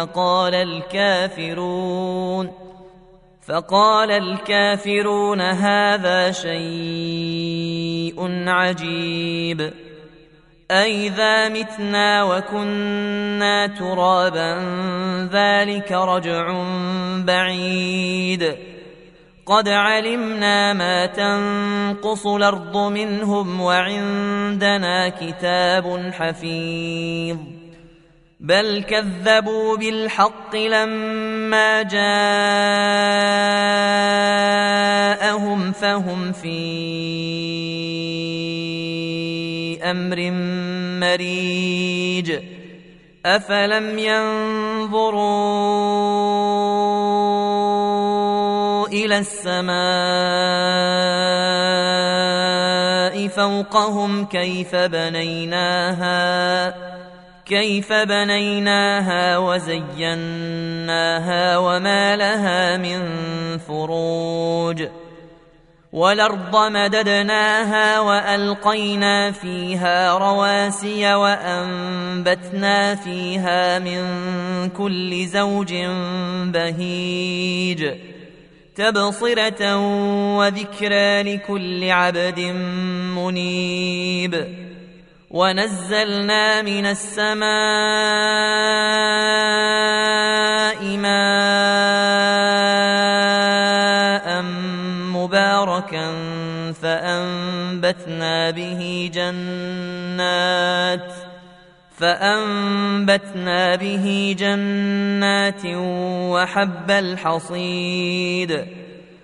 فقال الكافرون فقال الكافرون هذا شيء عجيب أئذا متنا وكنا ترابا ذلك رجع بعيد قد علمنا ما تنقص الأرض منهم وعندنا كتاب حفيظ بل كذبوا بالحق لما جاءهم فهم في أمر مريج. أفلم ينظروا إلى السماء فوقهم كيف بنيناها كيف بنيناها وزيناها وما لها من فروج والأرض مددناها وألقينا فيها رواسي وأنبتنا فيها من كل زوج بهيج تبصرة وذكرى لكل عبد منيب ونزلنا من السماء ماء مباركا فأنبتنا به جنات فأنبتنا به جنات وحب الحصيد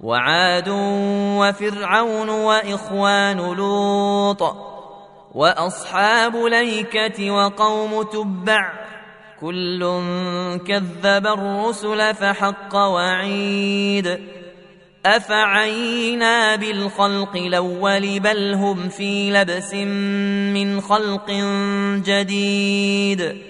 وعاد وفرعون وإخوان لوط وأصحاب ليكة وقوم تبع كل كذب الرسل فحق وعيد أفعينا بالخلق الأول بل هم في لبس من خلق جديد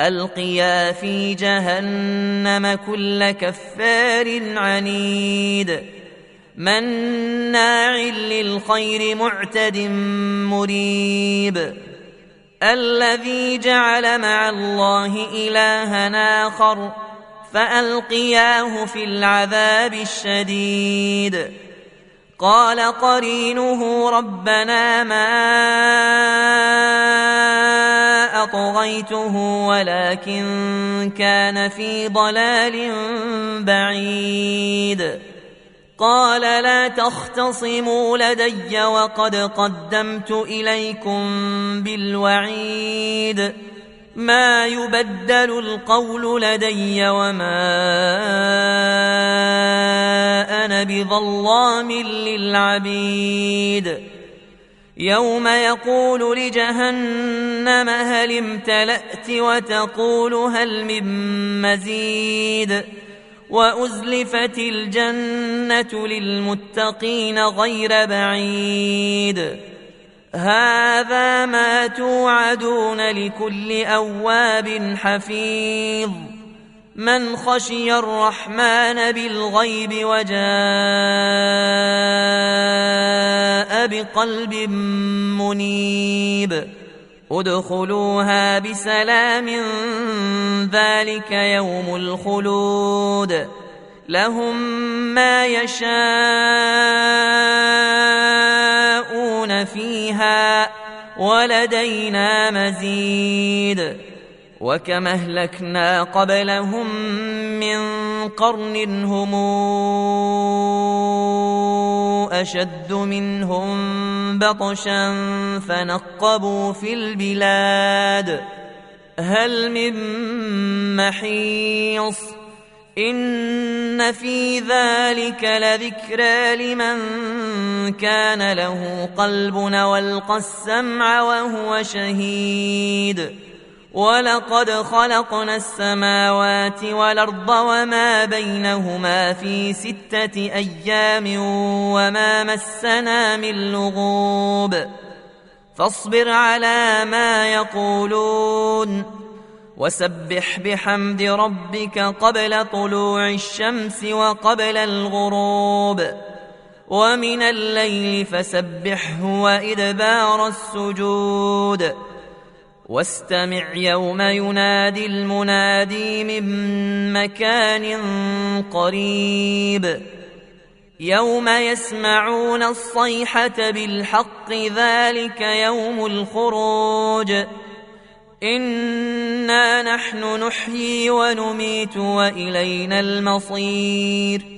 ألقيا في جهنم كل كفار عنيد. مناع للخير معتد مريب. الذي جعل مع الله الها آخر فألقياه في العذاب الشديد. قال قرينه ربنا ما أطغيته ولكن كان في ضلال بعيد. قال لا تختصموا لدي وقد قدمت إليكم بالوعيد. ما يبدل القول لدي وما أنا بظلام للعبيد. يوم يقول لجهنم هل امتلأت وتقول هل من مزيد وأزلفت الجنة للمتقين غير بعيد هذا ما توعدون لكل أواب حفيظ من خشي الرحمن بالغيب وجاء بقلب منيب. ادخلوها بسلام ذلك يوم الخلود. لهم ما يشاءون فيها ولدينا مزيد. وكما أهلكنا قبلهم من قرن هم أشد منهم بطشا فنقبوا في البلاد. هل من محيص؟ إن في ذلك لذكرى لمن كان له قلب وألقى السمع وهو شهيد. ولقد خلقنا السماوات والأرض وما بينهما في ستة أيام وما مسنا من لغوب فاصبر على ما يقولون وسبح بحمد ربك قبل طلوع الشمس وقبل الغروب ومن الليل فسبحه وإدبار السجود واستمع يوم ينادي المنادي من مكان قريب. يوم يسمعون الصيحة بالحق ذلك يوم الخروج. إنا نحن نحيي ونميت وإلينا المصير.